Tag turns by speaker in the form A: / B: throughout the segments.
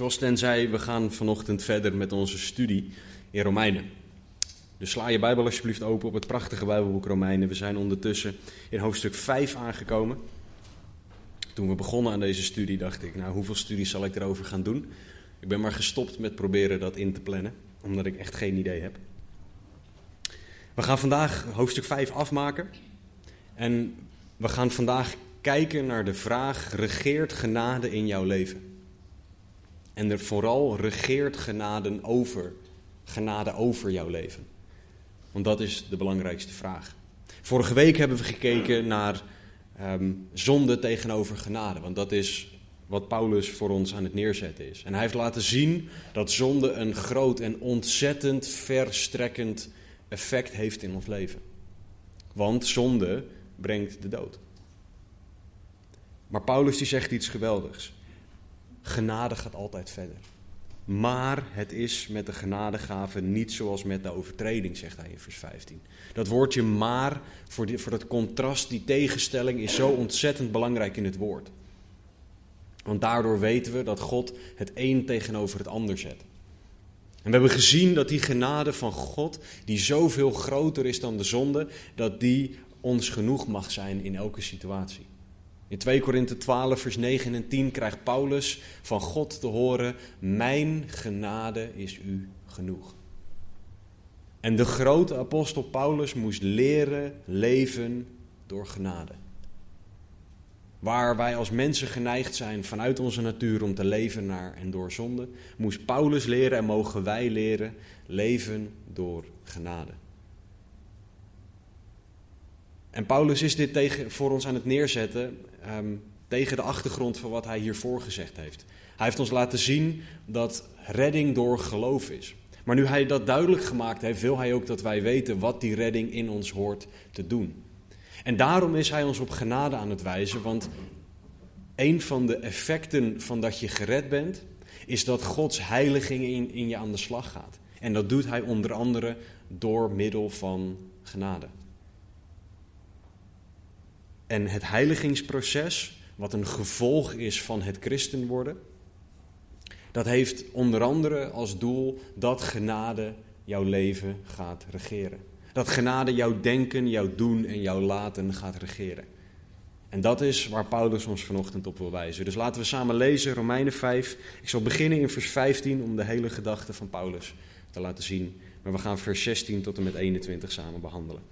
A: Zoals Ten zei, we gaan vanochtend verder met onze studie in Romeinen. Dus sla je Bijbel alsjeblieft open op het prachtige Bijbelboek Romeinen. We zijn ondertussen in hoofdstuk 5 aangekomen. Toen we begonnen aan deze studie dacht ik, nou hoeveel studies zal ik erover gaan doen? Ik ben maar gestopt met proberen dat in te plannen, omdat ik echt geen idee heb. We gaan vandaag hoofdstuk 5 afmaken. En we gaan vandaag kijken naar de vraag: regeert genade in jouw leven? En er vooral regeert genade over, genade over jouw leven. Want dat is de belangrijkste vraag. Vorige week hebben we gekeken naar ehm, zonde tegenover genade. Want dat is wat Paulus voor ons aan het neerzetten is. En hij heeft laten zien dat zonde een groot en ontzettend verstrekkend effect heeft in ons leven. Want zonde brengt de dood. Maar Paulus die zegt iets geweldigs. Genade gaat altijd verder. Maar het is met de genadegave niet zoals met de overtreding, zegt hij in vers 15. Dat woordje maar, voor, die, voor het contrast, die tegenstelling, is zo ontzettend belangrijk in het woord. Want daardoor weten we dat God het een tegenover het ander zet. En we hebben gezien dat die genade van God, die zoveel groter is dan de zonde, dat die ons genoeg mag zijn in elke situatie. In 2 Korinthe 12, vers 9 en 10 krijgt Paulus van God te horen: Mijn genade is u genoeg. En de grote apostel Paulus moest leren leven door genade. Waar wij als mensen geneigd zijn vanuit onze natuur om te leven naar en door zonde, moest Paulus leren en mogen wij leren leven door genade. En Paulus is dit tegen, voor ons aan het neerzetten um, tegen de achtergrond van wat hij hiervoor gezegd heeft. Hij heeft ons laten zien dat redding door geloof is. Maar nu hij dat duidelijk gemaakt heeft, wil hij ook dat wij weten wat die redding in ons hoort te doen. En daarom is hij ons op genade aan het wijzen, want een van de effecten van dat je gered bent, is dat Gods heiliging in, in je aan de slag gaat. En dat doet hij onder andere door middel van genade. En het heiligingsproces, wat een gevolg is van het christen worden, dat heeft onder andere als doel dat genade jouw leven gaat regeren. Dat genade jouw denken, jouw doen en jouw laten gaat regeren. En dat is waar Paulus ons vanochtend op wil wijzen. Dus laten we samen lezen Romeinen 5. Ik zal beginnen in vers 15 om de hele gedachte van Paulus te laten zien. Maar we gaan vers 16 tot en met 21 samen behandelen.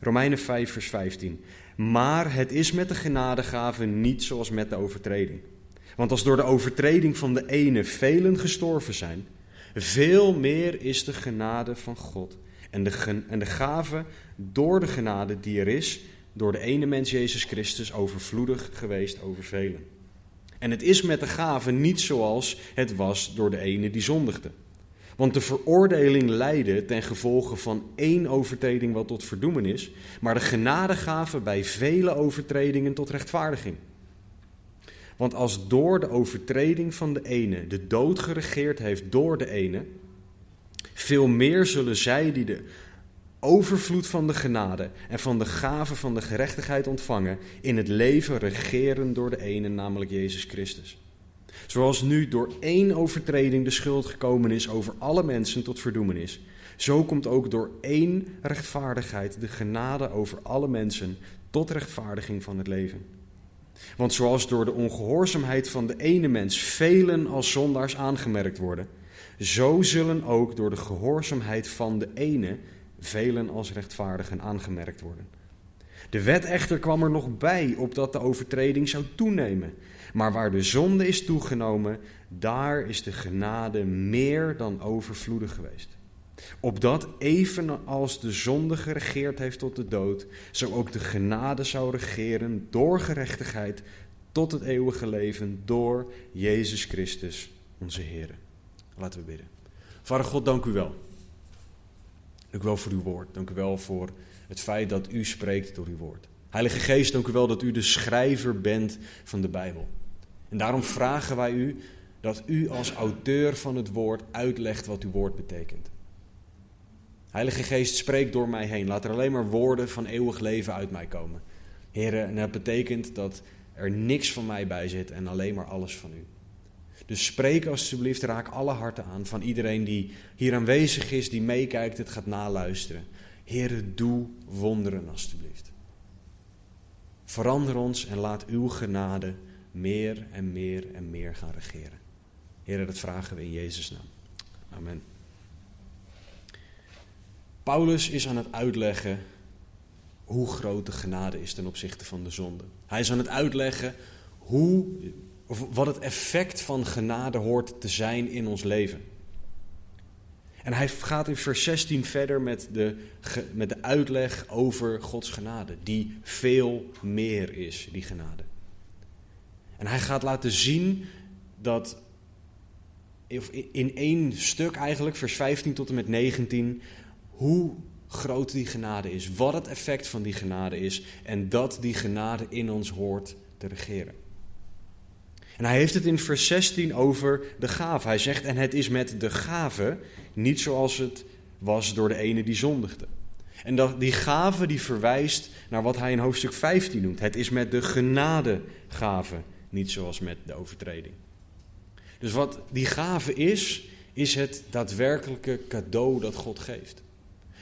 A: Romeinen 5, vers 15. Maar het is met de genadegave niet zoals met de overtreding. Want als door de overtreding van de ene velen gestorven zijn, veel meer is de genade van God. En de, en de gave door de genade die er is, door de ene mens Jezus Christus, overvloedig geweest over velen. En het is met de gave niet zoals het was door de ene die zondigde. Want de veroordeling leidde ten gevolge van één overtreding wat tot verdoemenis, maar de genadegave bij vele overtredingen tot rechtvaardiging. Want als door de overtreding van de ene de dood geregeerd heeft door de ene, veel meer zullen zij die de overvloed van de genade en van de gave van de gerechtigheid ontvangen, in het leven regeren door de ene, namelijk Jezus Christus. Zoals nu door één overtreding de schuld gekomen is over alle mensen tot verdoemenis, zo komt ook door één rechtvaardigheid de genade over alle mensen tot rechtvaardiging van het leven. Want zoals door de ongehoorzaamheid van de ene mens velen als zondaars aangemerkt worden, zo zullen ook door de gehoorzaamheid van de ene velen als rechtvaardigen aangemerkt worden. De wet echter kwam er nog bij, opdat de overtreding zou toenemen. Maar waar de zonde is toegenomen, daar is de genade meer dan overvloedig geweest. Opdat evenals de zonde geregeerd heeft tot de dood, zo ook de genade zou regeren door gerechtigheid tot het eeuwige leven door Jezus Christus, onze Heer. Laten we bidden. Vader God, dank u wel. Dank u wel voor uw woord. Dank u wel voor het feit dat u spreekt door uw woord. Heilige Geest, dank u wel dat u de schrijver bent van de Bijbel. En daarom vragen wij u dat u als auteur van het woord uitlegt wat uw woord betekent. Heilige Geest, spreek door mij heen. Laat er alleen maar woorden van eeuwig leven uit mij komen. Heren, en dat betekent dat er niks van mij bij zit en alleen maar alles van u. Dus spreek alsjeblieft, raak alle harten aan van iedereen die hier aanwezig is, die meekijkt, het gaat naluisteren. Heren, doe wonderen alsjeblieft. Verander ons en laat uw genade meer en meer en meer gaan regeren. Heren, dat vragen we in Jezus' naam. Amen. Paulus is aan het uitleggen hoe groot de genade is ten opzichte van de zonde. Hij is aan het uitleggen hoe, of wat het effect van genade hoort te zijn in ons leven. En hij gaat in vers 16 verder met de, met de uitleg over Gods genade, die veel meer is, die genade. En hij gaat laten zien dat in één stuk eigenlijk, vers 15 tot en met 19, hoe groot die genade is, wat het effect van die genade is en dat die genade in ons hoort te regeren. En hij heeft het in vers 16 over de gave. Hij zegt, en het is met de gave niet zoals het was door de ene die zondigde. En dat, die gave die verwijst naar wat hij in hoofdstuk 15 noemt. Het is met de genadegave, niet zoals met de overtreding. Dus wat die gave is, is het daadwerkelijke cadeau dat God geeft.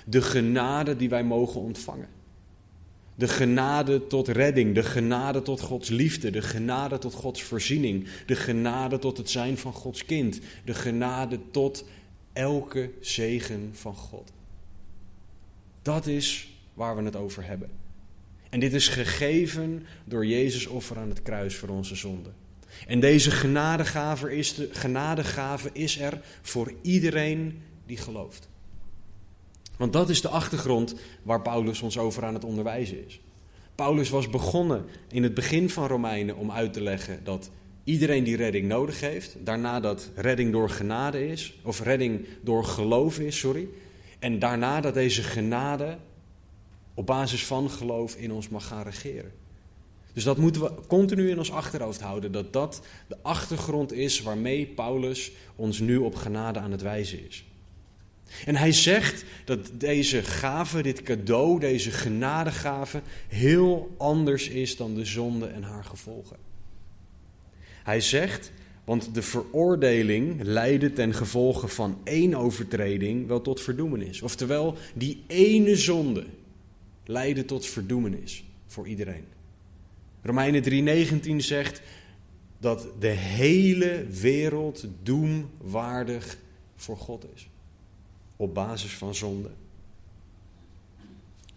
A: De genade die wij mogen ontvangen. De genade tot redding, de genade tot Gods liefde, de genade tot Gods voorziening, de genade tot het zijn van Gods kind, de genade tot elke zegen van God. Dat is waar we het over hebben. En dit is gegeven door Jezus offer aan het kruis voor onze zonden. En deze genadegave is, de, genadegave is er voor iedereen die gelooft. Want dat is de achtergrond waar Paulus ons over aan het onderwijzen is. Paulus was begonnen in het begin van Romeinen om uit te leggen dat iedereen die redding nodig heeft, daarna dat redding door genade is, of redding door geloof is, sorry. En daarna dat deze genade op basis van geloof in ons mag gaan regeren. Dus dat moeten we continu in ons achterhoofd houden, dat dat de achtergrond is waarmee Paulus ons nu op genade aan het wijzen is. En hij zegt dat deze gave, dit cadeau, deze genadegave, heel anders is dan de zonde en haar gevolgen. Hij zegt, want de veroordeling leidde ten gevolge van één overtreding wel tot verdoemenis. Oftewel, die ene zonde leidde tot verdoemenis voor iedereen. Romeinen 3:19 zegt dat de hele wereld doemwaardig voor God is op basis van zonde.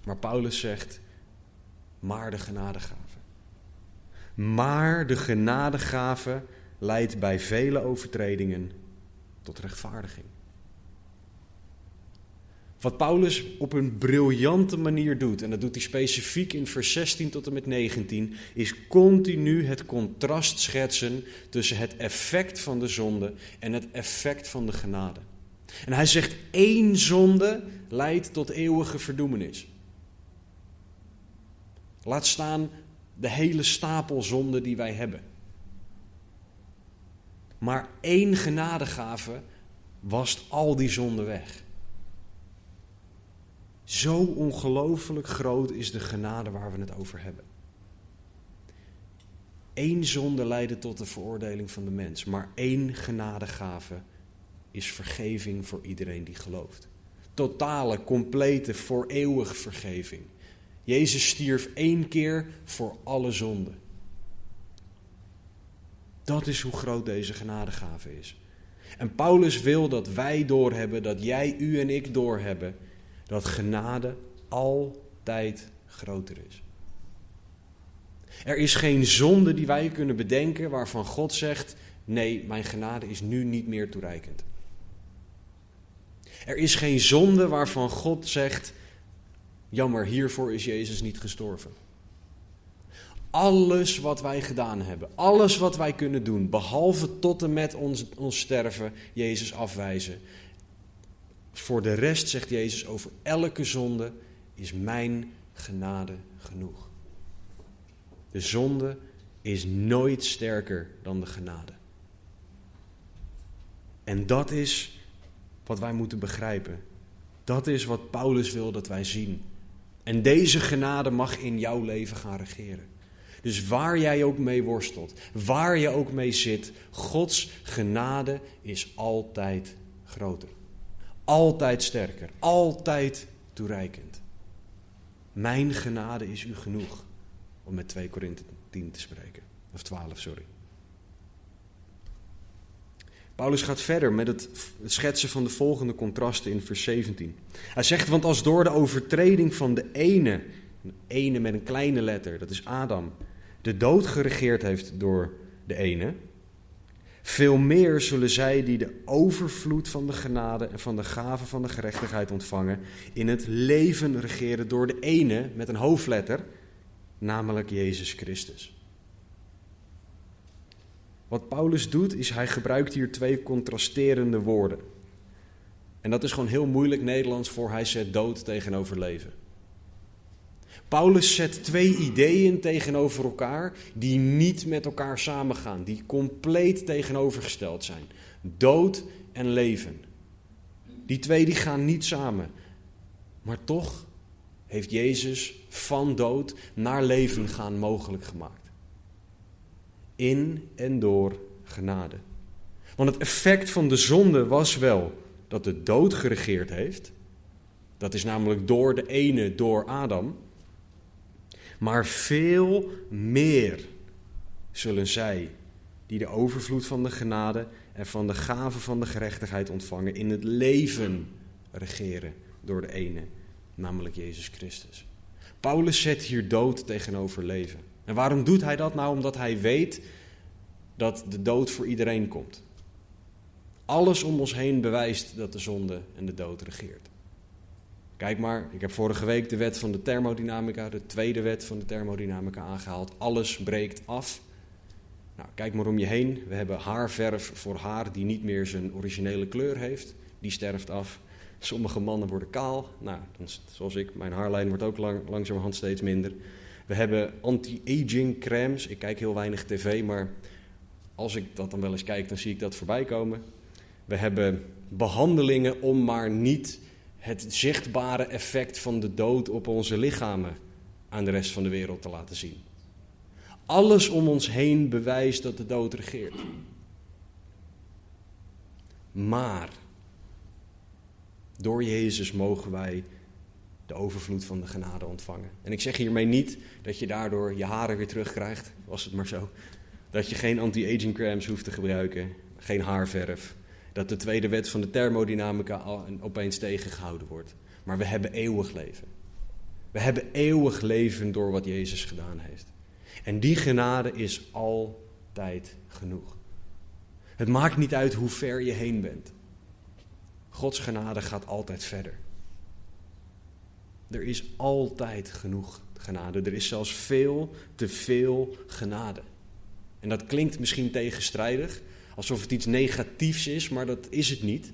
A: Maar Paulus zegt, maar de genadegave. Maar de genadegave leidt bij vele overtredingen tot rechtvaardiging. Wat Paulus op een briljante manier doet, en dat doet hij specifiek in vers 16 tot en met 19, is continu het contrast schetsen tussen het effect van de zonde en het effect van de genade. En hij zegt één zonde leidt tot eeuwige verdoemenis. Laat staan de hele stapel zonden die wij hebben. Maar één genadegave wast al die zonden weg. Zo ongelooflijk groot is de genade waar we het over hebben. Eén zonde leidde tot de veroordeling van de mens, maar één genadegave is vergeving voor iedereen die gelooft. Totale, complete, voor eeuwig vergeving. Jezus stierf één keer voor alle zonden. Dat is hoe groot deze genadegave is. En Paulus wil dat wij doorhebben, dat jij, u en ik doorhebben, dat genade altijd groter is. Er is geen zonde die wij kunnen bedenken waarvan God zegt: nee, mijn genade is nu niet meer toereikend. Er is geen zonde waarvan God zegt: jammer, hiervoor is Jezus niet gestorven. Alles wat wij gedaan hebben, alles wat wij kunnen doen, behalve tot en met ons, ons sterven, Jezus afwijzen, Voor de rest, zegt Jezus, over elke zonde is mijn genade genoeg. De zonde is nooit sterker dan de genade. En dat is wat wij moeten begrijpen. Dat is wat Paulus wil dat wij zien. En deze genade mag in jouw leven gaan regeren. Dus waar jij ook mee worstelt, waar je ook mee zit, Gods genade is altijd groter. Altijd sterker, altijd toereikend. Mijn genade is u genoeg, om met 2 Korinthe 10 te spreken. Of 12, sorry. Paulus gaat verder met het schetsen van de volgende contrasten in vers 17. Hij zegt, want als door de overtreding van de ene, een ene met een kleine letter, dat is Adam, de dood geregeerd heeft door de ene, veel meer zullen zij die de overvloed van de genade en van de gave van de gerechtigheid ontvangen, in het leven regeren door de ene met een hoofdletter, namelijk Jezus Christus. Wat Paulus doet, is hij gebruikt hier twee contrasterende woorden. En dat is gewoon heel moeilijk Nederlands voor hij zet dood tegenover leven. Paulus zet twee ideeën tegenover elkaar die niet met elkaar samengaan, die compleet tegenovergesteld zijn. Dood en leven. Die twee die gaan niet samen. Maar toch heeft Jezus van dood naar leven gaan mogelijk gemaakt. In en door genade. Want het effect van de zonde was wel dat de dood geregeerd heeft. Dat is namelijk door de ene, door Adam. Maar veel meer zullen zij, die de overvloed van de genade en van de gave van de gerechtigheid ontvangen, in het leven regeren door de ene, namelijk Jezus Christus. Paulus zet hier dood tegenover leven. En waarom doet hij dat nou? Omdat hij weet dat de dood voor iedereen komt. Alles om ons heen bewijst dat de zonde en de dood regeert. Kijk maar, ik heb vorige week de wet van de thermodynamica, de tweede wet van de thermodynamica aangehaald. Alles breekt af. Nou, kijk maar om je heen. We hebben haarverf voor haar die niet meer zijn originele kleur heeft. Die sterft af. Sommige mannen worden kaal. Nou, zoals ik, mijn haarlijn wordt ook lang, langzamerhand steeds minder. We hebben anti-aging crèmes. Ik kijk heel weinig tv, maar als ik dat dan wel eens kijk, dan zie ik dat voorbij komen. We hebben behandelingen om maar niet het zichtbare effect van de dood op onze lichamen aan de rest van de wereld te laten zien. Alles om ons heen bewijst dat de dood regeert. Maar door Jezus mogen wij de overvloed van de genade ontvangen. En ik zeg hiermee niet dat je daardoor je haren weer terugkrijgt, was het maar zo. Dat je geen anti-aging creams hoeft te gebruiken, geen haarverf, dat de tweede wet van de thermodynamica opeens tegengehouden wordt. Maar we hebben eeuwig leven. We hebben eeuwig leven door wat Jezus gedaan heeft. En die genade is altijd genoeg. Het maakt niet uit hoe ver je heen bent. Gods genade gaat altijd verder. Er is altijd genoeg genade. Er is zelfs veel te veel genade. En dat klinkt misschien tegenstrijdig, alsof het iets negatiefs is, maar dat is het niet.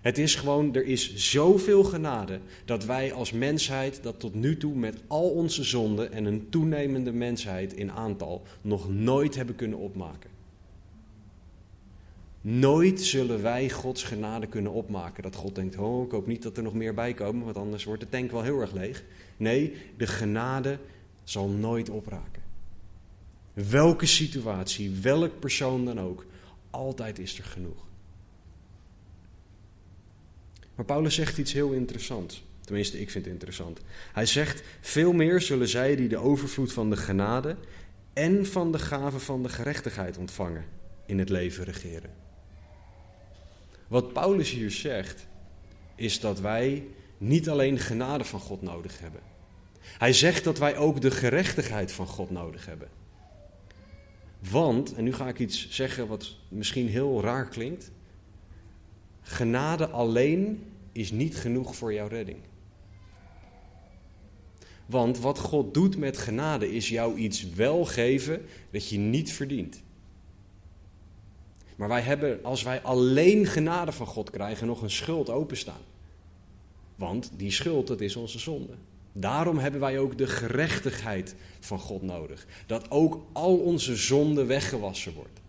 A: Het is gewoon, er is zoveel genade dat wij als mensheid dat tot nu toe met al onze zonden en een toenemende mensheid in aantal nog nooit hebben kunnen opmaken. Nooit zullen wij Gods genade kunnen opmaken. Dat God denkt, oh, ik hoop niet dat er nog meer bij komen, want anders wordt de tank wel heel erg leeg. Nee, de genade zal nooit opraken. Welke situatie, welk persoon dan ook, altijd is er genoeg. Maar Paulus zegt iets heel interessants. Tenminste, ik vind het interessant. Hij zegt: Veel meer zullen zij die de overvloed van de genade en van de gave van de gerechtigheid ontvangen, in het leven regeren. Wat Paulus hier zegt, is dat wij niet alleen genade van God nodig hebben. Hij zegt dat wij ook de gerechtigheid van God nodig hebben. Want, en nu ga ik iets zeggen wat misschien heel raar klinkt. Genade alleen is niet genoeg voor jouw redding. Want wat God doet met genade is jou iets wel geven dat je niet verdient. Maar wij hebben, als wij alleen genade van God krijgen, nog een schuld openstaan. Want die schuld, dat is onze zonde. Daarom hebben wij ook de gerechtigheid van God nodig. Dat ook al onze zonde weggewassen wordt.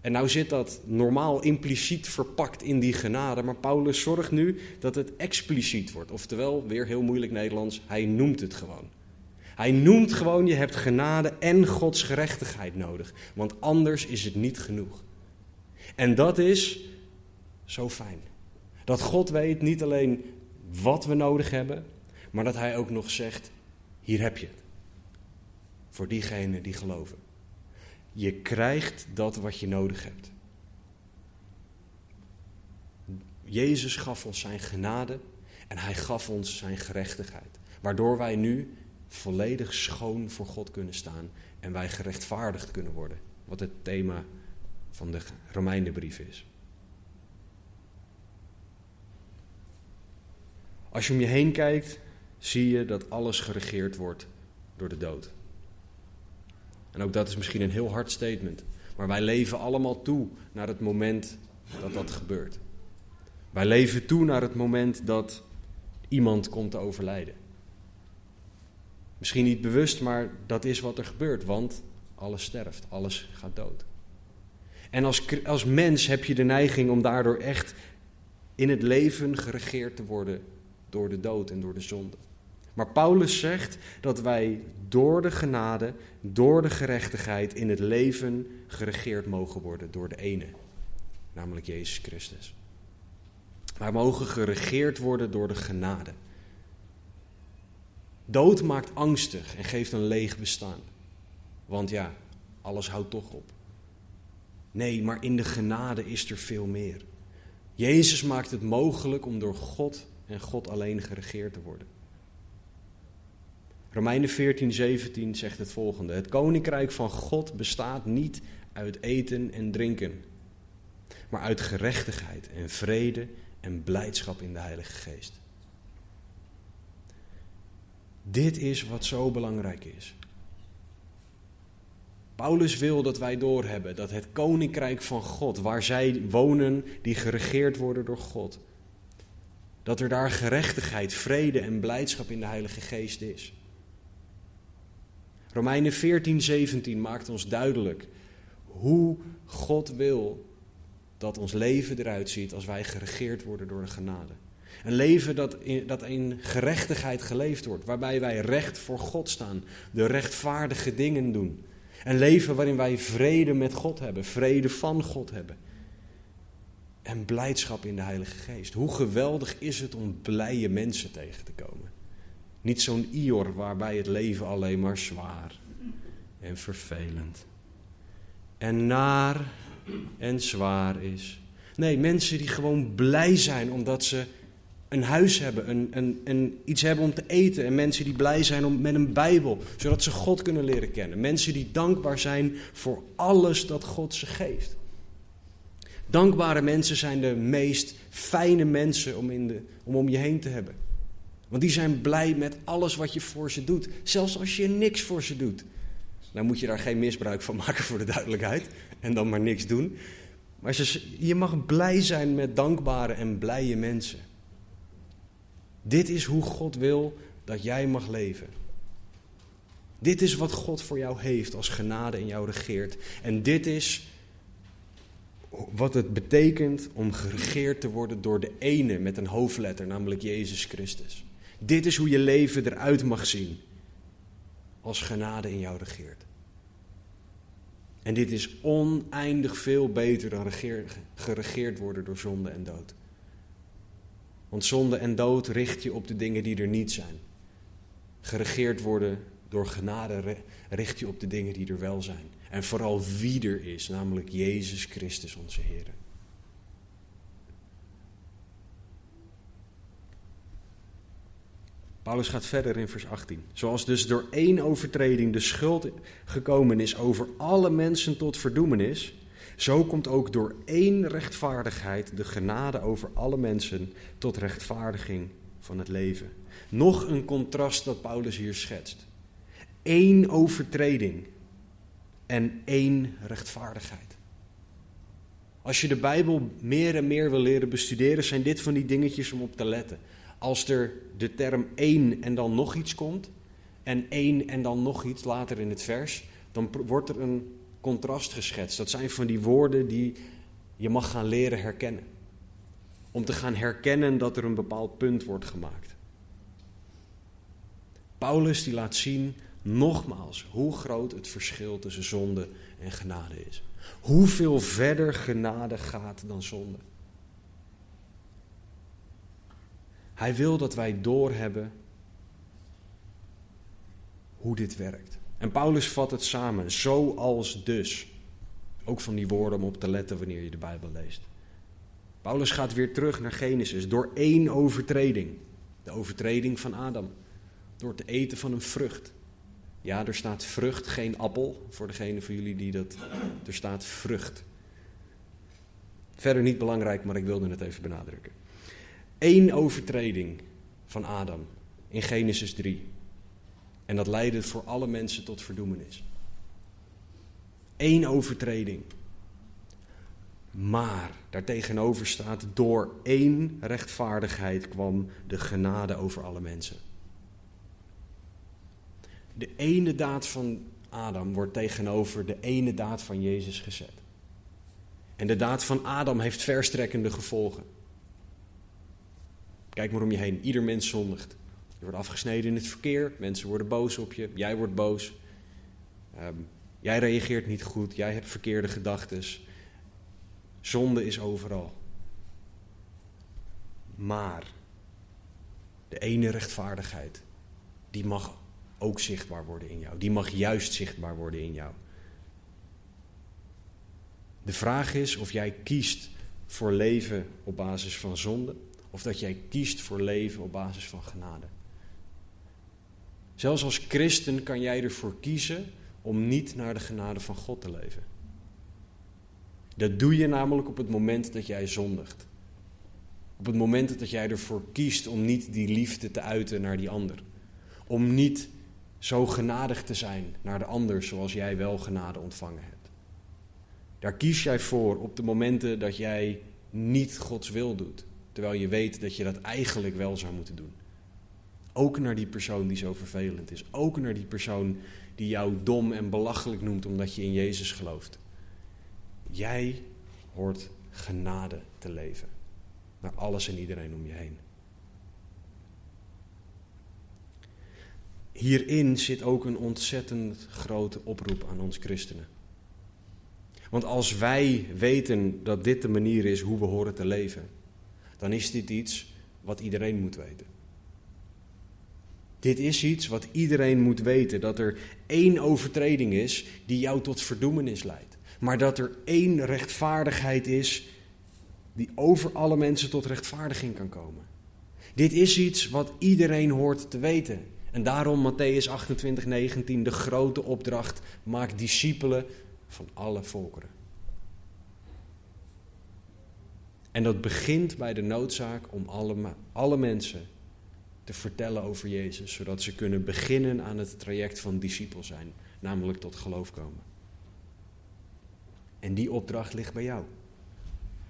A: En nou zit dat normaal impliciet verpakt in die genade, maar Paulus zorgt nu dat het expliciet wordt. Oftewel, weer heel moeilijk Nederlands, hij noemt het gewoon. Hij noemt gewoon, je hebt genade en Gods gerechtigheid nodig, want anders is het niet genoeg. En dat is zo fijn. Dat God weet niet alleen wat we nodig hebben, maar dat Hij ook nog zegt, hier heb je het. Voor diegenen die geloven. Je krijgt dat wat je nodig hebt. Jezus gaf ons zijn genade en hij gaf ons zijn gerechtigheid. Waardoor wij nu volledig schoon voor God kunnen staan en wij gerechtvaardigd kunnen worden. Wat het thema van de Romeinenbrief is. Als je om je heen kijkt, zie je dat alles geregeerd wordt door de dood. En ook dat is misschien een heel hard statement. Maar wij leven allemaal toe naar het moment dat dat gebeurt. Wij leven toe naar het moment dat iemand komt te overlijden. Misschien niet bewust, maar dat is wat er gebeurt, want alles sterft, alles gaat dood. En als, als mens heb je de neiging om daardoor echt in het leven geregeerd te worden door de dood en door de zonde. Maar Paulus zegt dat wij door de genade, door de gerechtigheid in het leven geregeerd mogen worden door de ene, namelijk Jezus Christus. Wij mogen geregeerd worden door de genade. Dood maakt angstig en geeft een leeg bestaan. Want ja, alles houdt toch op. Nee, maar in de genade is er veel meer. Jezus maakt het mogelijk om door God en God alleen geregeerd te worden. Romeinen 14, 17 zegt het volgende: Het koninkrijk van God bestaat niet uit eten en drinken, maar uit gerechtigheid en vrede en blijdschap in de Heilige Geest. Dit is wat zo belangrijk is. Paulus wil dat wij doorhebben dat het koninkrijk van God, waar zij wonen, die geregeerd worden door God, dat er daar gerechtigheid, vrede en blijdschap in de Heilige Geest is. Romeinen 14, 17 maakt ons duidelijk hoe God wil dat ons leven eruit ziet als wij geregeerd worden door de genade. Een leven dat in, dat in gerechtigheid geleefd wordt, waarbij wij recht voor God staan, de rechtvaardige dingen doen. Een leven waarin wij vrede met God hebben, vrede van God hebben. En blijdschap in de Heilige Geest. Hoe geweldig is het om blije mensen tegen te komen. Niet zo'n Ior waarbij het leven alleen maar zwaar en vervelend en naar en zwaar is. Nee, mensen die gewoon blij zijn omdat ze een huis hebben, een, een, een, iets hebben om te eten. En mensen die blij zijn om, met een Bijbel, zodat ze God kunnen leren kennen. Mensen die dankbaar zijn voor alles dat God ze geeft. Dankbare mensen zijn de meest fijne mensen om, in de, om om je heen te hebben. Want die zijn blij met alles wat je voor ze doet. Zelfs als je niks voor ze doet. Dan moet je daar geen misbruik van maken voor de duidelijkheid. En dan maar niks doen. Maar je mag blij zijn met dankbare en blije mensen. Dit is hoe God wil dat jij mag leven. Dit is wat God voor jou heeft als genade in jou regeert. En dit is wat het betekent om geregeerd te worden door de ene met een hoofdletter, namelijk Jezus Christus. Dit is hoe je leven eruit mag zien als genade in jou regeert. En dit is oneindig veel beter dan geregeerd worden door zonde en dood. Want zonde en dood richt je op de dingen die er niet zijn. Geregeerd worden door genade richt je op de dingen die er wel zijn. En vooral wie er is, namelijk Jezus Christus onze Heer. Paulus gaat verder in vers 18. Zoals dus door één overtreding de schuld gekomen is over alle mensen tot verdoemenis, zo komt ook door één rechtvaardigheid de genade over alle mensen tot rechtvaardiging van het leven. Nog een contrast dat Paulus hier schetst. Eén overtreding en één rechtvaardigheid. Als je de Bijbel meer en meer wil leren bestuderen, zijn dit van die dingetjes om op te letten. Als er de term één en dan nog iets komt, en één en dan nog iets later in het vers, dan wordt er een contrast geschetst. Dat zijn van die woorden die je mag gaan leren herkennen. Om te gaan herkennen dat er een bepaald punt wordt gemaakt. Paulus die laat zien nogmaals hoe groot het verschil tussen zonde en genade is. Hoeveel verder genade gaat dan zonde. Hij wil dat wij doorhebben hoe dit werkt. En Paulus vat het samen, zoals dus. Ook van die woorden om op te letten wanneer je de Bijbel leest. Paulus gaat weer terug naar Genesis door één overtreding. De overtreding van Adam. Door te eten van een vrucht. Ja, er staat vrucht, geen appel. Voor degene van jullie die dat. Er staat vrucht. Verder niet belangrijk, maar ik wilde het even benadrukken. Eén overtreding van Adam in Genesis 3. En dat leidde voor alle mensen tot verdoemenis. Eén overtreding. Maar daartegenover staat, door één rechtvaardigheid kwam de genade over alle mensen. De ene daad van Adam wordt tegenover de ene daad van Jezus gezet. En de daad van Adam heeft verstrekkende gevolgen. Kijk maar om je heen, ieder mens zondigt. Je wordt afgesneden in het verkeer, mensen worden boos op je, jij wordt boos. Um, jij reageert niet goed, jij hebt verkeerde gedachten. Zonde is overal. Maar de ene rechtvaardigheid, die mag ook zichtbaar worden in jou. Die mag juist zichtbaar worden in jou. De vraag is of jij kiest voor leven op basis van zonde of dat jij kiest voor leven op basis van genade. Zelfs als christen kan jij ervoor kiezen om niet naar de genade van God te leven. Dat doe je namelijk op het moment dat jij zondigt. Op het moment dat jij ervoor kiest om niet die liefde te uiten naar die ander. Om niet zo genadig te zijn naar de ander zoals jij wel genade ontvangen hebt. Daar kies jij voor op de momenten dat jij niet Gods wil doet. Terwijl je weet dat je dat eigenlijk wel zou moeten doen. Ook naar die persoon die zo vervelend is. Ook naar die persoon die jou dom en belachelijk noemt omdat je in Jezus gelooft. Jij hoort genade te leven. Naar alles en iedereen om je heen. Hierin zit ook een ontzettend grote oproep aan ons christenen. Want als wij weten dat dit de manier is hoe we horen te leven, dan is dit iets wat iedereen moet weten. Dit is iets wat iedereen moet weten: dat er één overtreding is die jou tot verdoemenis leidt. Maar dat er één rechtvaardigheid is die over alle mensen tot rechtvaardiging kan komen. Dit is iets wat iedereen hoort te weten. En daarom Matthäus 28, 19, de grote opdracht: maak discipelen van alle volkeren. En dat begint bij de noodzaak om alle, alle mensen te vertellen over Jezus, zodat ze kunnen beginnen aan het traject van discipel zijn, namelijk tot geloof komen. En die opdracht ligt bij jou.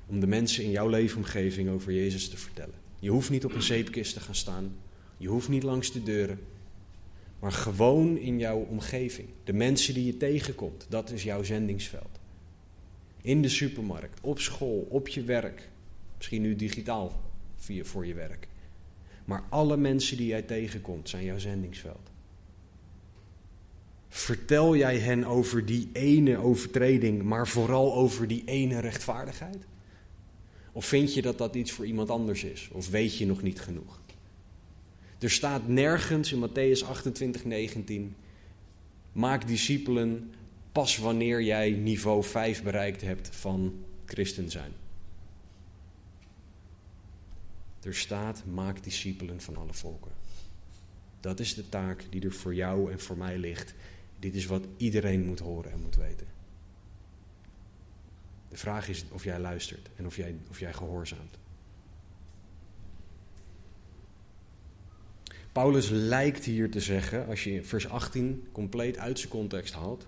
A: Om de mensen in jouw leefomgeving over Jezus te vertellen. Je hoeft niet op een zeepkist te gaan staan. Je hoeft niet langs de deuren. Maar gewoon in jouw omgeving. De mensen die je tegenkomt, dat is jouw zendingsveld. In de supermarkt, op school, op je werk, Misschien nu digitaal via, voor je werk. Maar alle mensen die jij tegenkomt zijn jouw zendingsveld. Vertel jij hen over die ene overtreding, maar vooral over die ene rechtvaardigheid? Of vind je dat dat iets voor iemand anders is? Of weet je nog niet genoeg? Er staat nergens in Matthäus 28, 19: Maak discipelen pas wanneer jij niveau 5 bereikt hebt van christen zijn. Er staat, maak discipelen van alle volken. Dat is de taak die er voor jou en voor mij ligt. Dit is wat iedereen moet horen en moet weten. De vraag is of jij luistert en of jij, of jij gehoorzaamt. Paulus lijkt hier te zeggen, als je vers 18 compleet uit zijn context haalt,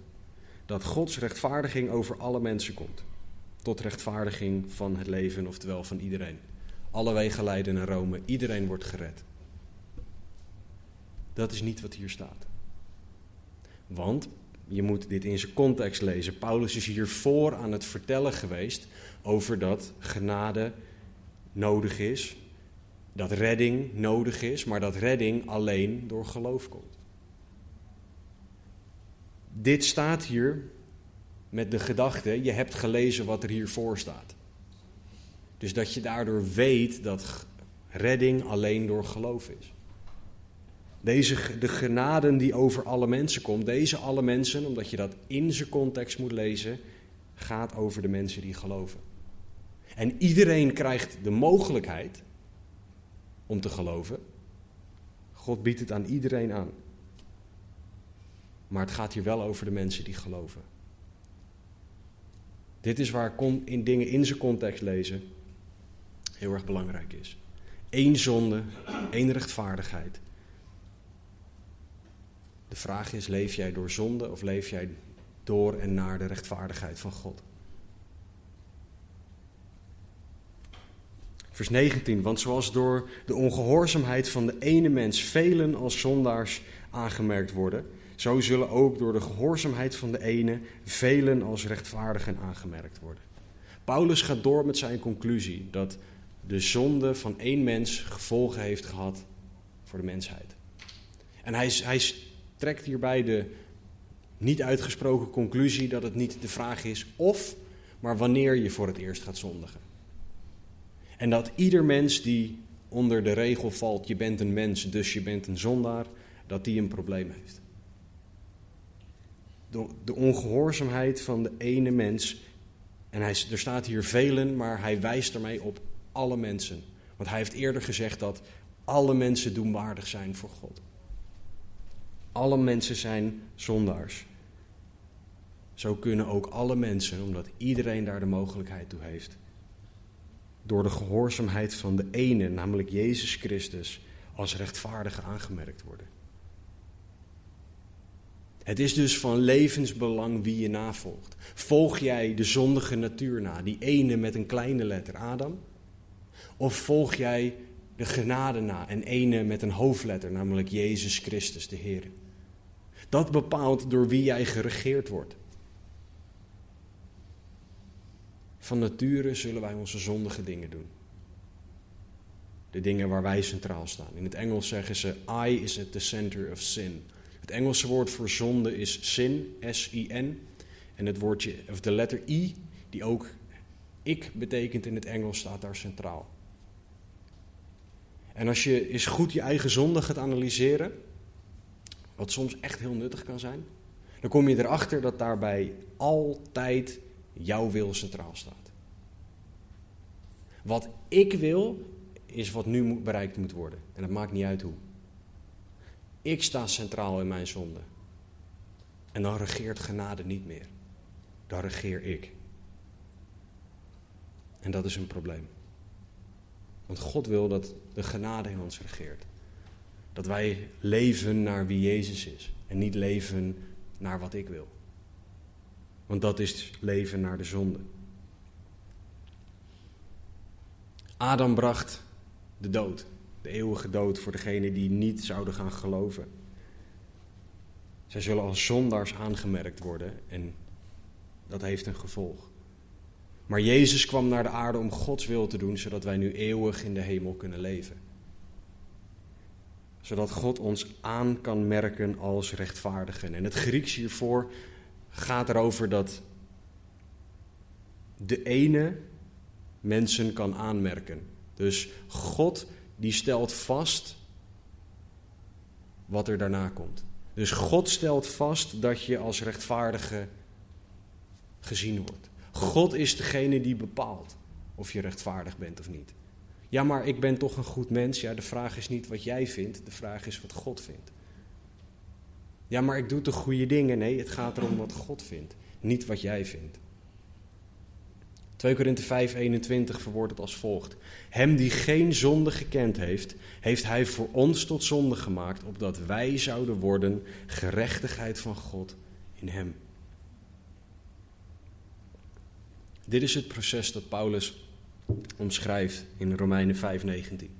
A: dat Gods rechtvaardiging over alle mensen komt. Tot rechtvaardiging van het leven, oftewel van iedereen. Alle wegen leiden naar Rome. Iedereen wordt gered. Dat is niet wat hier staat. Want je moet dit in zijn context lezen. Paulus is hier voor aan het vertellen geweest over dat genade nodig is, dat redding nodig is, maar dat redding alleen door geloof komt. Dit staat hier met de gedachte, je hebt gelezen wat er hiervoor staat. Dus dat je daardoor weet dat redding alleen door geloof is. Deze, de genaden die over alle mensen komt, deze alle mensen, omdat je dat in zijn context moet lezen, gaat over de mensen die geloven. En iedereen krijgt de mogelijkheid om te geloven. God biedt het aan iedereen aan. Maar het gaat hier wel over de mensen die geloven. Dit is waar in dingen in zijn context lezen heel erg belangrijk is. Eén zonde, één rechtvaardigheid. De vraag is: leef jij door zonde of leef jij door en naar de rechtvaardigheid van God? Vers 19, want zoals door de ongehoorzaamheid van de ene mens velen als zondaars aangemerkt worden, zo zullen ook door de gehoorzaamheid van de ene velen als rechtvaardigen aangemerkt worden. Paulus gaat door met zijn conclusie dat de zonde van één mens gevolgen heeft gehad voor de mensheid. En hij, hij trekt hierbij de niet uitgesproken conclusie dat het niet de vraag is of, maar wanneer je voor het eerst gaat zondigen. En dat ieder mens die onder de regel valt, je bent een mens, dus je bent een zondaar, dat die een probleem heeft. De, de ongehoorzaamheid van de ene mens, en hij, er staat hier velen, maar hij wijst ermee op alle mensen. Want hij heeft eerder gezegd dat alle mensen doenwaardig zijn voor God. Alle mensen zijn zondaars. Zo kunnen ook alle mensen, omdat iedereen daar de mogelijkheid toe heeft, door de gehoorzaamheid van de ene, namelijk Jezus Christus, als rechtvaardige aangemerkt worden. Het is dus van levensbelang wie je navolgt. Volg jij de zondige natuur na, die ene met een kleine letter Adam? Of volg jij de genade na, en ene met een hoofdletter, namelijk Jezus Christus, de Heer? Dat bepaalt door wie jij geregeerd wordt. Van nature zullen wij onze zondige dingen doen. De dingen waar wij centraal staan. In het Engels zeggen ze: I is at the center of sin. Het Engelse woord voor zonde is sin, S-I-N. En het woordje, of de letter I, die ook ik betekent in het Engels, staat daar centraal. En als je eens goed je eigen zonde gaat analyseren, wat soms echt heel nuttig kan zijn, dan kom je erachter dat daarbij altijd jouw wil centraal staat. Wat ik wil, is wat nu bereikt moet worden. En dat maakt niet uit hoe. Ik sta centraal in mijn zonde. En dan regeert genade niet meer. Dan regeer ik. En dat is een probleem. Want God wil dat de genade in ons regeert. Dat wij leven naar wie Jezus is. En niet leven naar wat ik wil. Want dat is leven naar de zonde. Adam bracht de dood, de eeuwige dood voor degenen die niet zouden gaan geloven. Zij zullen als zondaars aangemerkt worden en dat heeft een gevolg. Maar Jezus kwam naar de aarde om Gods wil te doen, zodat wij nu eeuwig in de hemel kunnen leven. Zodat God ons aan kan merken als rechtvaardigen. En het Grieks hiervoor gaat erover dat de ene mensen kan aanmerken. Dus God die stelt vast wat er daarna komt. Dus God stelt vast dat je als rechtvaardige gezien wordt. God is degene die bepaalt of je rechtvaardig bent of niet. Ja, maar ik ben toch een goed mens. Ja, de vraag is niet wat jij vindt, de vraag is wat God vindt. Ja, maar ik doe toch goede dingen? Nee, het gaat erom wat God vindt, niet wat jij vindt. 2 Korinthe 5, 21 verwoordt het als volgt. Hem die geen zonde gekend heeft, heeft hij voor ons tot zonde gemaakt, opdat wij zouden worden gerechtigheid van God in hem. Dit is het proces dat Paulus omschrijft in Romeinen 5:19.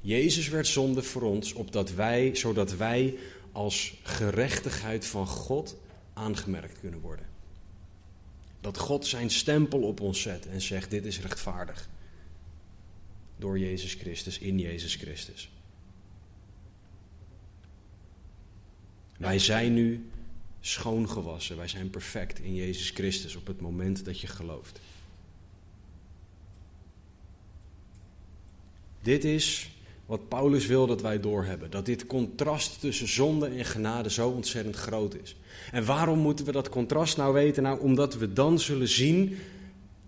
A: Jezus werd zonde voor ons, opdat wij, zodat wij als gerechtigheid van God aangemerkt kunnen worden. Dat God zijn stempel op ons zet en zegt: Dit is rechtvaardig. Door Jezus Christus, in Jezus Christus. Wij zijn nu schoongewassen. Wij zijn perfect in Jezus Christus op het moment dat je gelooft. Dit is wat Paulus wil dat wij doorhebben. Dat dit contrast tussen zonde en genade zo ontzettend groot is. En waarom moeten we dat contrast nou weten? Nou, omdat we dan zullen zien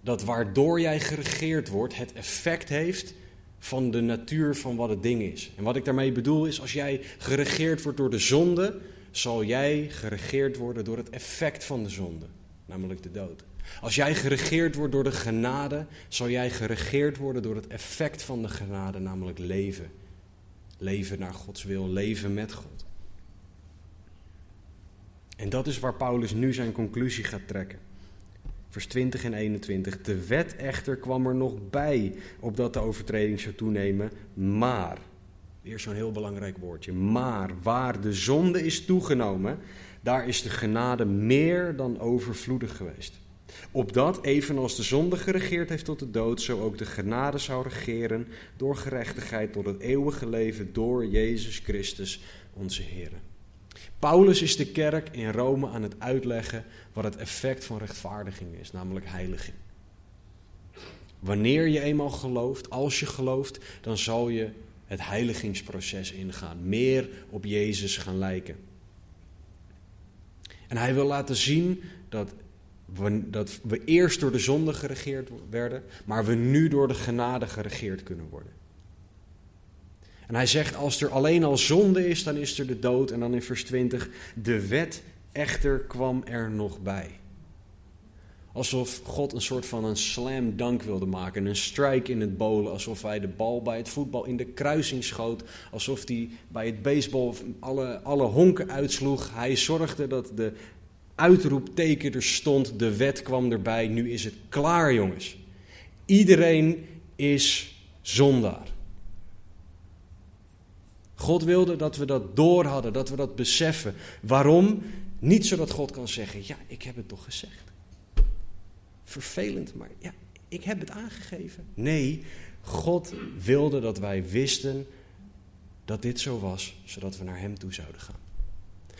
A: dat waardoor jij geregeerd wordt, het effect heeft van de natuur van wat het ding is. En wat ik daarmee bedoel is, als jij geregeerd wordt door de zonde, zal jij geregeerd worden door het effect van de zonde, namelijk de dood. Als jij geregeerd wordt door de genade, zal jij geregeerd worden door het effect van de genade, namelijk leven. Leven naar Gods wil, leven met God. En dat is waar Paulus nu zijn conclusie gaat trekken. Vers 20 en 21. De wet echter kwam er nog bij, opdat de overtreding zou toenemen, maar Weer zo'n heel belangrijk woordje. Maar waar de zonde is toegenomen, daar is de genade meer dan overvloedig geweest. Opdat, evenals de zonde geregeerd heeft tot de dood, zo ook de genade zou regeren door gerechtigheid tot het eeuwige leven door Jezus Christus, onze Heer. Paulus is de kerk in Rome aan het uitleggen wat het effect van rechtvaardiging is, namelijk heiliging. Wanneer je eenmaal gelooft, als je gelooft, dan zal je het heiligingsproces ingaan. Meer op Jezus gaan lijken. En hij wil laten zien dat dat we eerst door de zonde geregeerd werden, maar we nu door de genade geregeerd kunnen worden. En hij zegt, als er alleen al zonde is, dan is er de dood. En dan in vers 20, de wet echter kwam er nog bij. Alsof God een soort van een slam dunk wilde maken, een strike in het bolen. Alsof hij de bal bij het voetbal in de kruising schoot. Alsof hij bij het baseball alle, alle honken uitsloeg. Hij zorgde dat de uitroepteken er stond, de wet kwam erbij. Nu is het klaar, jongens. Iedereen is zondaar. God wilde dat we dat door hadden, dat we dat beseffen. Waarom? Niet zodat God kan zeggen: Ja, ik heb het toch gezegd vervelend, maar ja, ik heb het aangegeven. Nee, God wilde dat wij wisten dat dit zo was, zodat we naar Hem toe zouden gaan.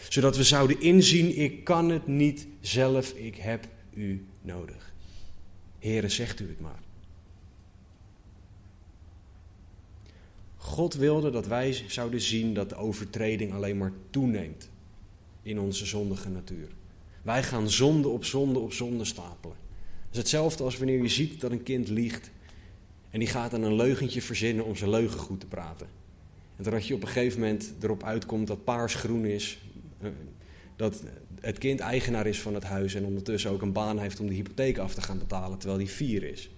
A: Zodat we zouden inzien, ik kan het niet zelf, ik heb U nodig. Heren, zegt U het maar. God wilde dat wij zouden zien dat de overtreding alleen maar toeneemt in onze zondige natuur. Wij gaan zonde op zonde op zonde stapelen is hetzelfde als wanneer je ziet dat een kind liegt. En die gaat dan een leugentje verzinnen om zijn leugen goed te praten. En dat je op een gegeven moment erop uitkomt dat paars groen is. Dat het kind eigenaar is van het huis en ondertussen ook een baan heeft om de hypotheek af te gaan betalen terwijl die vier is.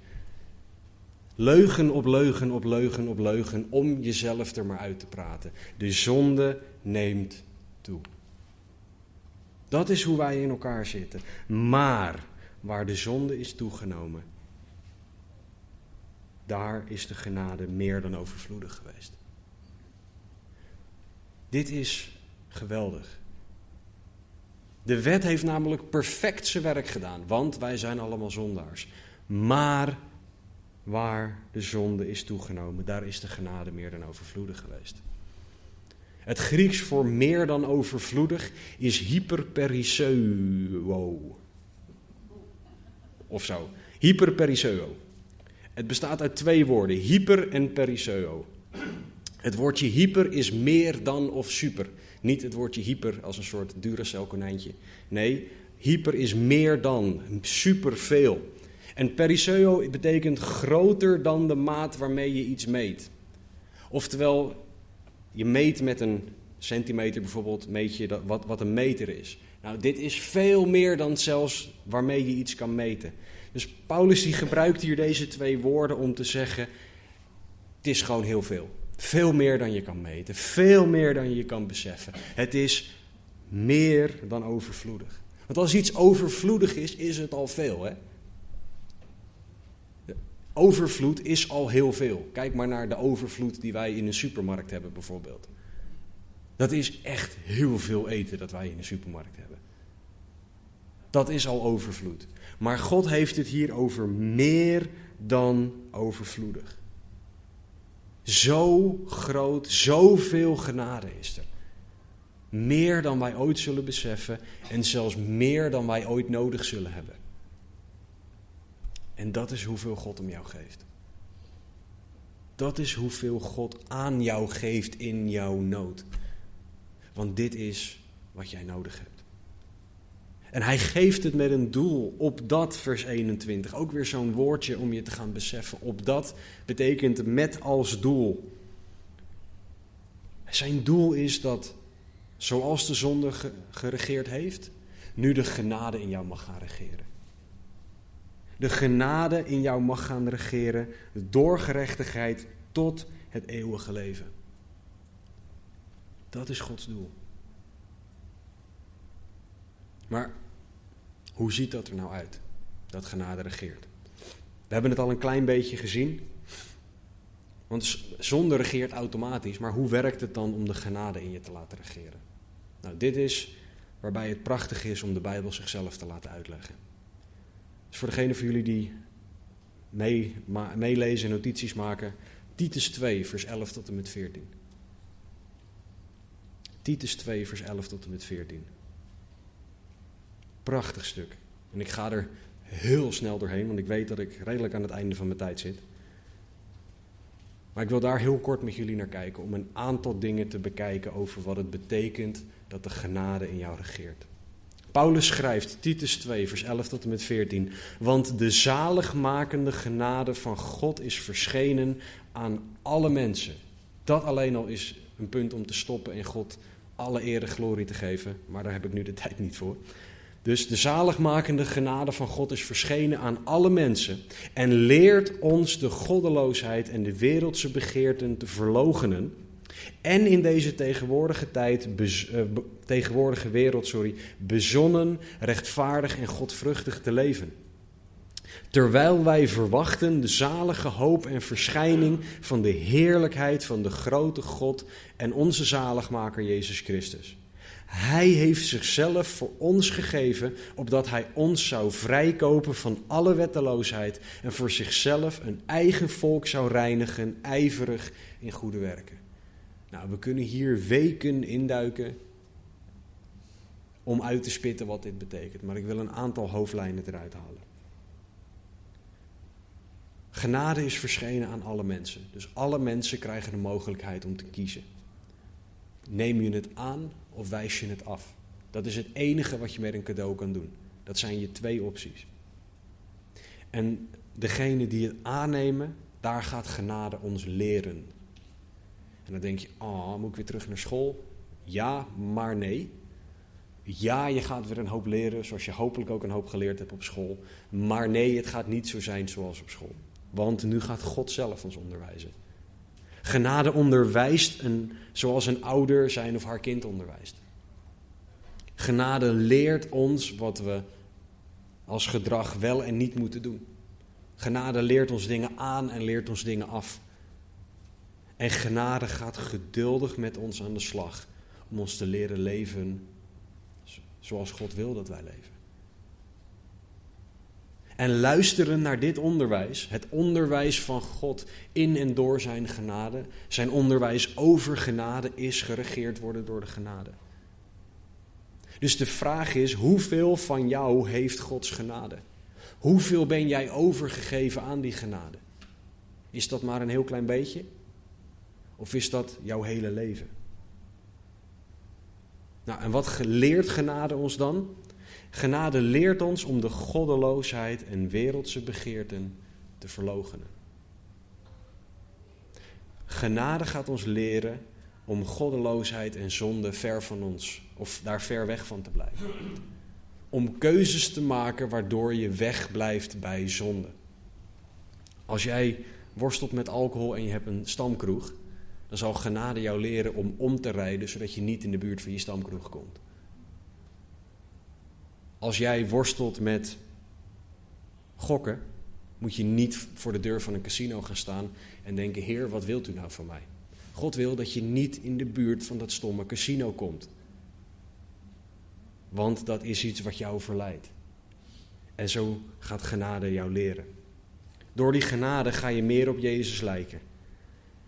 A: Leugen op leugen op leugen op leugen om jezelf er maar uit te praten. De zonde neemt toe. Dat is hoe wij in elkaar zitten. Maar waar de zonde is toegenomen, daar is de genade meer dan overvloedig geweest. Dit is geweldig. De wet heeft namelijk perfect zijn werk gedaan, want wij zijn allemaal zondaars. Maar waar de zonde is toegenomen, daar is de genade meer dan overvloedig geweest. Het Grieks voor meer dan overvloedig is hyperperiseuo of zo. Hyperperiseo. Het bestaat uit twee woorden, hyper en periseo. Het woordje hyper is meer dan of super. Niet het woordje hyper als een soort Duracell konijntje. Nee, hyper is meer dan, superveel. En periseo betekent groter dan de maat waarmee je iets meet. Oftewel, je meet met een centimeter bijvoorbeeld, meet je dat, wat, wat een meter is. Nou, dit is veel meer dan zelfs waarmee je iets kan meten. Dus Paulus die gebruikt hier deze twee woorden om te zeggen: het is gewoon heel veel. Veel meer dan je kan meten, veel meer dan je kan beseffen. Het is meer dan overvloedig. Want als iets overvloedig is, is het al veel. Hè? Overvloed is al heel veel. Kijk maar naar de overvloed die wij in een supermarkt hebben, bijvoorbeeld. Dat is echt heel veel eten dat wij in de supermarkt hebben. Dat is al overvloed. Maar God heeft het hier over meer dan overvloedig. Zo groot, zoveel genade is er. Meer dan wij ooit zullen beseffen en zelfs meer dan wij ooit nodig zullen hebben. En dat is hoeveel God om jou geeft. Dat is hoeveel God aan jou geeft in jouw nood. Want dit is wat jij nodig hebt. En hij geeft het met een doel, op dat vers 21. Ook weer zo'n woordje om je te gaan beseffen. Op dat betekent met als doel. Zijn doel is dat, zoals de zonde geregeerd heeft, nu de genade in jou mag gaan regeren. De genade in jou mag gaan regeren door gerechtigheid tot het eeuwige leven. Dat is Gods doel. Maar hoe ziet dat er nou uit? Dat genade regeert. We hebben het al een klein beetje gezien. Want zonde regeert automatisch, maar hoe werkt het dan om de genade in je te laten regeren? Nou, dit is waarbij het prachtig is om de Bijbel zichzelf te laten uitleggen. Dus voor degene van jullie die meelezen en notities maken, Titus 2, vers 11 tot en met 14. Titus 2, vers 11 tot en met 14. Prachtig stuk. En ik ga er heel snel doorheen, want ik weet dat ik redelijk aan het einde van mijn tijd zit. Maar ik wil daar heel kort met jullie naar kijken om een aantal dingen te bekijken over wat het betekent dat de genade in jou regeert. Paulus schrijft, Titus 2, vers 11 tot en met 14. Want de zaligmakende genade van God is verschenen aan alle mensen. Dat alleen al is een punt om te stoppen en God alle eer en glorie te geven. Maar daar heb ik nu de tijd niet voor. Dus de zaligmakende genade van God is verschenen aan alle mensen en leert ons de goddeloosheid en de wereldse begeerten te verlogenen. En in deze tegenwoordige tijd, uh, tegenwoordige wereld, sorry, bezonnen, rechtvaardig en godvruchtig te leven. Terwijl wij verwachten de zalige hoop en verschijning van de heerlijkheid van de grote God en onze zaligmaker Jezus Christus hij heeft zichzelf voor ons gegeven, opdat hij ons zou vrijkopen van alle wetteloosheid en voor zichzelf een eigen volk zou reinigen, ijverig in goede werken. Nou, we kunnen hier weken induiken om uit te spitten wat dit betekent, maar ik wil een aantal hoofdlijnen eruit halen. Genade is verschenen aan alle mensen, dus alle mensen krijgen de mogelijkheid om te kiezen. Neem je het aan of wijs je het af? Dat is het enige wat je met een cadeau kan doen. Dat zijn je twee opties. En degene die het aannemen, daar gaat genade ons leren. En dan denk je, oh, moet ik weer terug naar school? Ja, maar nee. Ja, je gaat weer een hoop leren, zoals je hopelijk ook een hoop geleerd hebt op school. Maar nee, het gaat niet zo zijn zoals op school. Want nu gaat God zelf ons onderwijzen. Genade onderwijst een, zoals een ouder zijn of haar kind onderwijst. Genade leert ons wat we als gedrag wel en niet moeten doen. Genade leert ons dingen aan en leert ons dingen af. En genade gaat geduldig met ons aan de slag om ons te leren leven zoals God wil dat wij leven. En luisteren naar dit onderwijs, het onderwijs van God in en door zijn genade. Zijn onderwijs over genade is geregeerd worden door de genade. Dus de vraag is, hoeveel van jou heeft Gods genade? Hoeveel ben jij overgegeven aan die genade? Is dat maar een heel klein beetje? Of is dat jouw hele leven? Nou, en wat leert genade ons dan? Genade leert ons om de goddeloosheid en wereldse begeerten te verloochenen. Genade gaat ons leren om goddeloosheid en zonde ver van ons, of daar ver weg van te blijven. Om keuzes te maken waardoor je weg blijft bij zonde. Als jij worstelt met alcohol en je hebt een stamkroeg, dan zal genade jou leren om om te rijden zodat je niet in de buurt van je stamkroeg komt. Als jij worstelt met gokken, moet je niet voor de deur van een casino gaan staan en denken: Heer, wat wilt u nou van mij? God wil dat je niet in de buurt van dat stomme casino komt. Want dat is iets wat jou verleidt. En zo gaat genade jou leren. Door die genade ga je meer op Jezus lijken.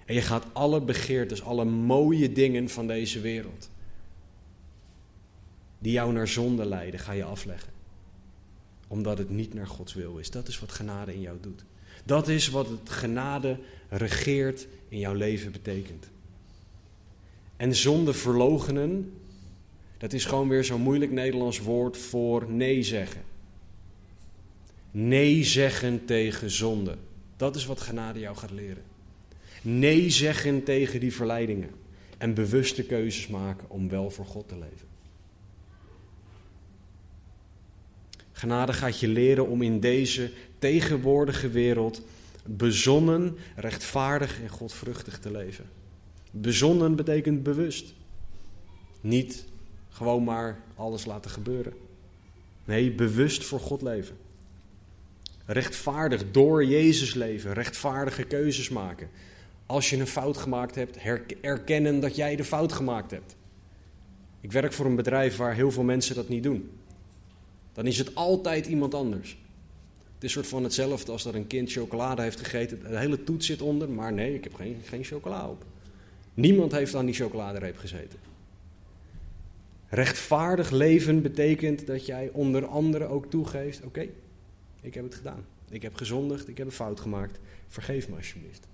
A: En je gaat alle begeertes, alle mooie dingen van deze wereld, die jou naar zonde leiden, ga je afleggen. Omdat het niet naar Gods wil is. Dat is wat genade in jou doet. Dat is wat het genade regeert in jouw leven betekent. En zonde verlogenen, dat is gewoon weer zo'n moeilijk Nederlands woord voor nee zeggen. Nee zeggen tegen zonde. Dat is wat genade jou gaat leren. Nee zeggen tegen die verleidingen. En bewuste keuzes maken om wel voor God te leven. Genade gaat je leren om in deze tegenwoordige wereld bezonnen, rechtvaardig en godvruchtig te leven. Bezonnen betekent bewust. Niet gewoon maar alles laten gebeuren. Nee, bewust voor God leven. Rechtvaardig door Jezus leven, rechtvaardige keuzes maken. Als je een fout gemaakt hebt, erkennen dat jij de fout gemaakt hebt. Ik werk voor een bedrijf waar heel veel mensen dat niet doen. Dan is het altijd iemand anders. Het is soort van hetzelfde als dat een kind chocolade heeft gegeten. De hele toets zit onder, maar nee, ik heb geen, geen chocola op. Niemand heeft aan die chocoladereep gezeten. Rechtvaardig leven betekent dat jij onder andere ook toegeeft: oké, ik heb het gedaan. Ik heb gezondigd, ik heb een fout gemaakt. Vergeef me alsjeblieft.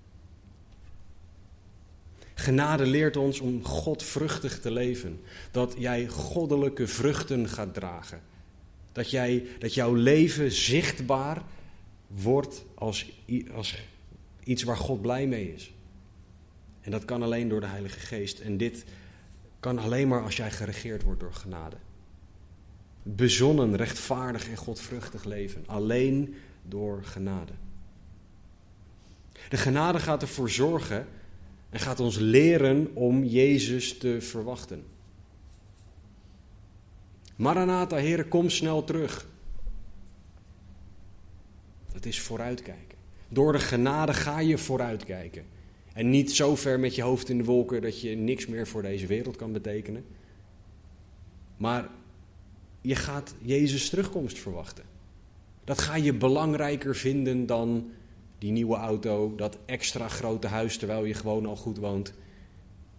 A: Genade leert ons om godvruchtig te leven. Dat jij goddelijke vruchten gaat dragen. Dat, jij, dat jouw leven zichtbaar wordt als, als iets waar God blij mee is. En dat kan alleen door de Heilige Geest. En dit kan alleen maar als jij geregeerd wordt door genade. Bezonnen, rechtvaardig en godvruchtig leven. Alleen door genade. De genade gaat ervoor zorgen en gaat ons leren om Jezus te verwachten. Maranatha, Heer, kom snel terug. Dat is vooruitkijken. Door de genade ga je vooruitkijken. En niet zo ver met je hoofd in de wolken dat je niks meer voor deze wereld kan betekenen. Maar je gaat Jezus' terugkomst verwachten. Dat ga je belangrijker vinden dan die nieuwe auto, dat extra grote huis terwijl je gewoon al goed woont.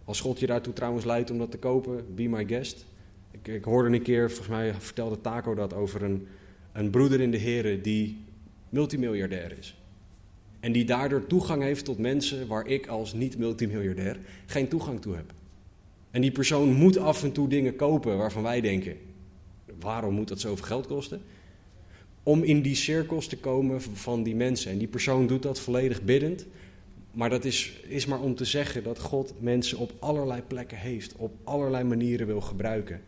A: Als God je daartoe trouwens leidt om dat te kopen, be my guest. Ik, hoorde een keer, volgens mij vertelde Taco dat over een, een broeder in de heren die multimiljardair is. En die daardoor toegang heeft tot mensen waar ik als niet-multimiljardair geen toegang toe heb. En die persoon moet af en toe dingen kopen waarvan wij denken: waarom moet dat zoveel geld kosten? Om in die cirkels te komen van die mensen. En die persoon doet dat volledig biddend. Maar dat is, is maar om te zeggen dat God mensen op allerlei plekken heeft, op allerlei manieren wil gebruiken.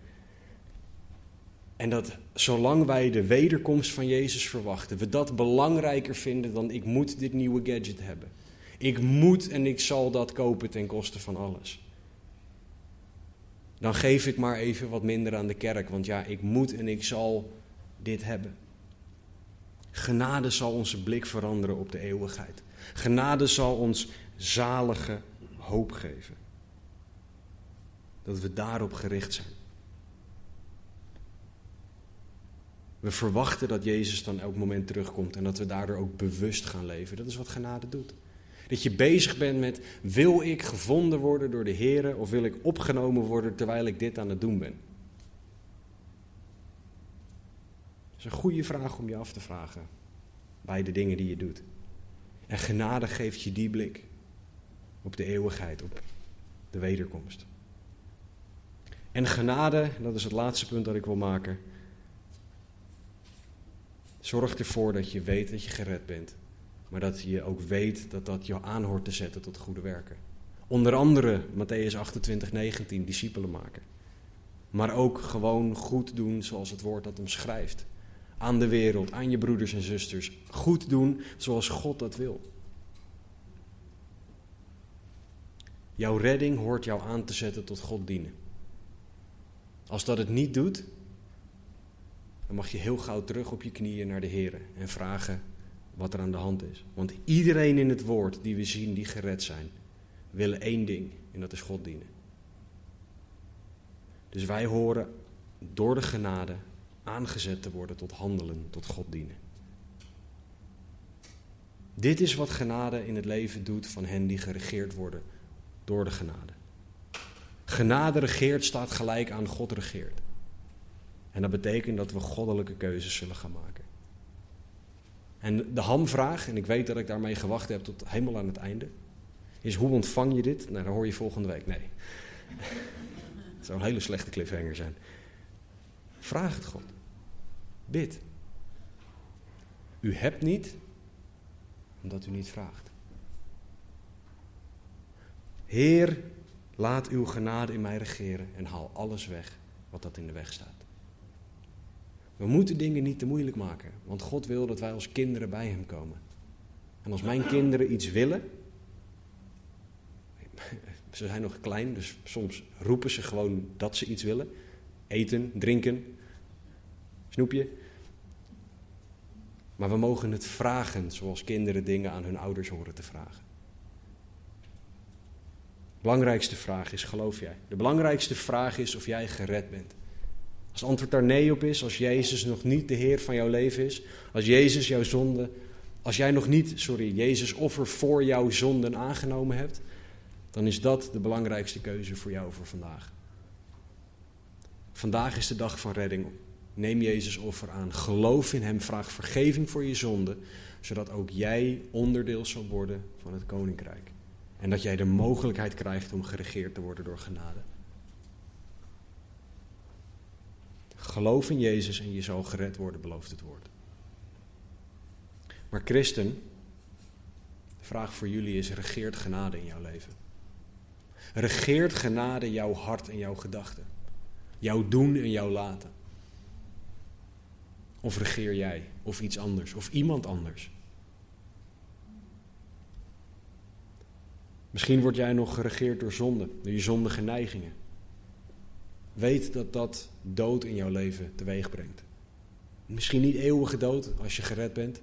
A: En dat zolang wij de wederkomst van Jezus verwachten, we dat belangrijker vinden dan ik moet dit nieuwe gadget hebben. Ik moet en ik zal dat kopen ten koste van alles. Dan geef ik maar even wat minder aan de kerk, want ja, ik moet en ik zal dit hebben. Genade zal onze blik veranderen op de eeuwigheid. Genade zal ons zalige hoop geven. Dat we daarop gericht zijn. We verwachten dat Jezus dan elk moment terugkomt en dat we daardoor ook bewust gaan leven. Dat is wat genade doet. Dat je bezig bent met, wil ik gevonden worden door de Heer of wil ik opgenomen worden terwijl ik dit aan het doen ben? Dat is een goede vraag om je af te vragen bij de dingen die je doet. En genade geeft je die blik op de eeuwigheid, op de wederkomst. En genade, dat is het laatste punt dat ik wil maken Zorg ervoor dat je weet dat je gered bent. Maar dat je ook weet dat dat je aanhoort te zetten tot goede werken. Onder andere Matthäus 28, 19, discipelen maken. Maar ook gewoon goed doen zoals het woord dat omschrijft. Aan de wereld, aan je broeders en zusters. Goed doen zoals God dat wil. Jouw redding hoort jou aan te zetten tot God dienen. Als dat het niet doet, dan mag je heel gauw terug op je knieën naar de Heer en vragen: wat er aan de hand is. Want iedereen in het woord die we zien die gered zijn, willen één ding en dat is God dienen. Dus wij horen door de genade aangezet te worden tot handelen, tot God dienen. Dit is wat genade in het leven doet van hen die geregeerd worden door de genade. Genade regeert staat gelijk aan God regeert. En dat betekent dat we goddelijke keuzes zullen gaan maken. En de hamvraag, en ik weet dat ik daarmee gewacht heb tot helemaal aan het einde, is hoe ontvang je dit? Nou, dan hoor je volgende week. Nee. Het zou een hele slechte cliffhanger zijn. Vraag het God. Bid. U hebt niet omdat u niet vraagt. Heer, laat uw genade in mij regeren en haal alles weg wat dat in de weg staat. We moeten dingen niet te moeilijk maken, want God wil dat wij als kinderen bij Hem komen. En als mijn kinderen iets willen, ze zijn nog klein, dus soms roepen ze gewoon dat ze iets willen. Eten, drinken, snoepje. Maar we mogen het vragen zoals kinderen dingen aan hun ouders horen te vragen. De belangrijkste vraag is, geloof jij? De belangrijkste vraag is of jij gered bent. Als het antwoord daar nee op is, als Jezus nog niet de Heer van jouw leven is, als Jezus jouw zonde, als jij nog niet, sorry, Jezus offer voor jouw zonden aangenomen hebt, dan is dat de belangrijkste keuze voor jou voor vandaag. Vandaag is de dag van redding. Neem Jezus offer aan. Geloof in Hem. Vraag vergeving voor je zonde. Zodat ook jij onderdeel zal worden van het koninkrijk. En dat jij de mogelijkheid krijgt om geregeerd te worden door genade. Geloof in Jezus en je zal gered worden, belooft het woord. Maar christen, de vraag voor jullie is: regeert genade in jouw leven? Regeert genade jouw hart en jouw gedachten? Jouw doen en jouw laten? Of regeer jij, of iets anders, of iemand anders? Misschien word jij nog geregeerd door zonde, door je zondige neigingen. Weet dat dat dood in jouw leven teweeg brengt. Misschien niet eeuwige dood als je gered bent,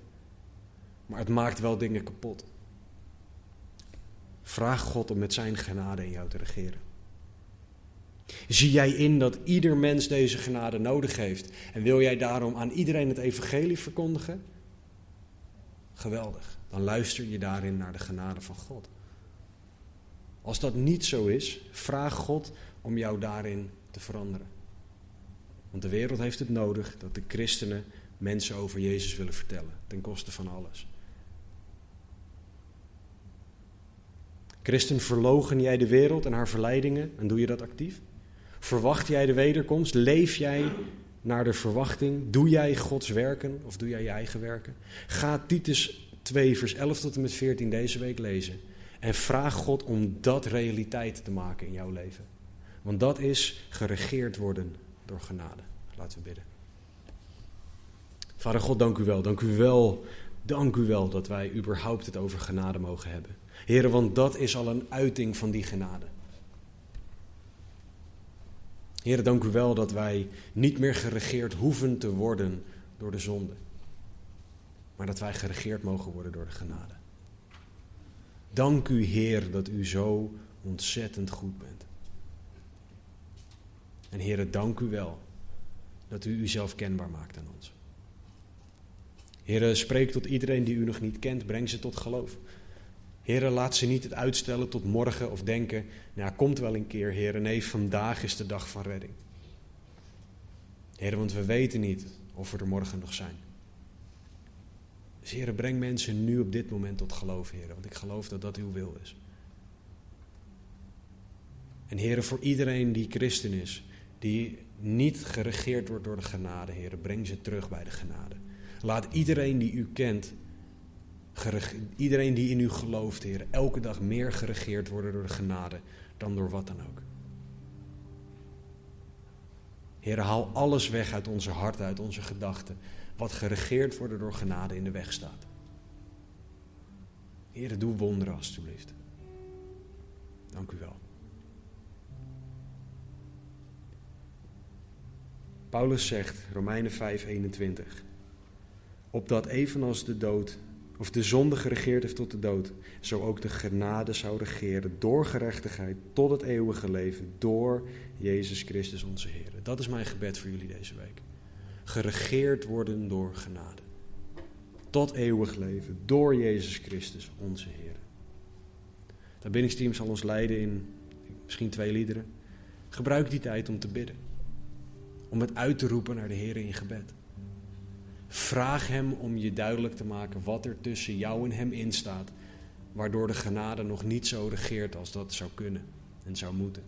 A: maar het maakt wel dingen kapot. Vraag God om met zijn genade in jou te regeren. Zie jij in dat ieder mens deze genade nodig heeft en wil jij daarom aan iedereen het evangelie verkondigen? Geweldig, dan luister je daarin naar de genade van God. Als dat niet zo is, vraag God om jou daarin te veranderen. Want de wereld heeft het nodig dat de christenen mensen over Jezus willen vertellen, ten koste van alles. Christen, verlogen jij de wereld en haar verleidingen en doe je dat actief? Verwacht jij de wederkomst? Leef jij naar de verwachting? Doe jij Gods werken of doe jij je eigen werken? Ga Titus 2, vers 11 tot en met 14 deze week lezen. En vraag God om dat realiteit te maken in jouw leven. Want dat is geregeerd worden door genade. Laten we bidden. Vader God, dank u wel. Dank u wel. Dank u wel dat wij überhaupt het over genade mogen hebben. Heren, want dat is al een uiting van die genade. Heren, dank u wel dat wij niet meer geregeerd hoeven te worden door de zonde. Maar dat wij geregeerd mogen worden door de genade. Dank u, Heer, dat u zo ontzettend goed bent. En Heer, dank u wel dat u uzelf kenbaar maakt aan ons. Heer, spreek tot iedereen die u nog niet kent, breng ze tot geloof. Heren, laat ze niet het uitstellen tot morgen of denken, nou komt wel een keer, heren. Nee, vandaag is de dag van redding. Heren, want we weten niet of we er morgen nog zijn. Dus heren, breng mensen nu op dit moment tot geloof, heren. Want ik geloof dat dat uw wil is. En heren, voor iedereen die christen is, die niet geregeerd wordt door de genade, heren, breng ze terug bij de genade. Laat iedereen die u kent iedereen die in u gelooft, Heer, elke dag meer geregeerd worden door de genade dan door wat dan ook. Heer, haal alles weg uit onze hart, uit onze gedachten, wat geregeerd wordt door genade in de weg staat. Heer, doe wonderen alstublieft. Dank u wel. Paulus zegt, Romeinen 5:21, opdat evenals de dood of de zonde geregeerd heeft tot de dood, zo ook de genade zou regeren door gerechtigheid tot het eeuwige leven, door Jezus Christus onze Heer. Dat is mijn gebed voor jullie deze week. Geregeerd worden door genade. Tot eeuwig leven, door Jezus Christus onze Heer. Het binnensteam zal ons leiden in misschien twee liederen. Gebruik die tijd om te bidden. Om het uit te roepen naar de Heer in gebed. Vraag Hem om je duidelijk te maken wat er tussen jou en Hem instaat, waardoor de genade nog niet zo regeert als dat zou kunnen en zou moeten.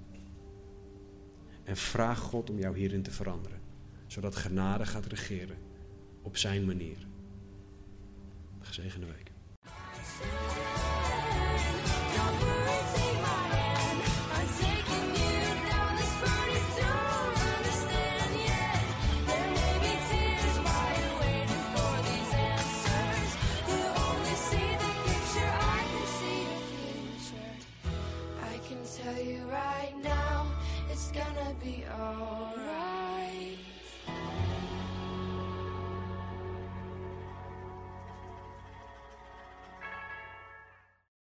A: En vraag God om jou hierin te veranderen, zodat genade gaat regeren op Zijn manier. Gezegende week.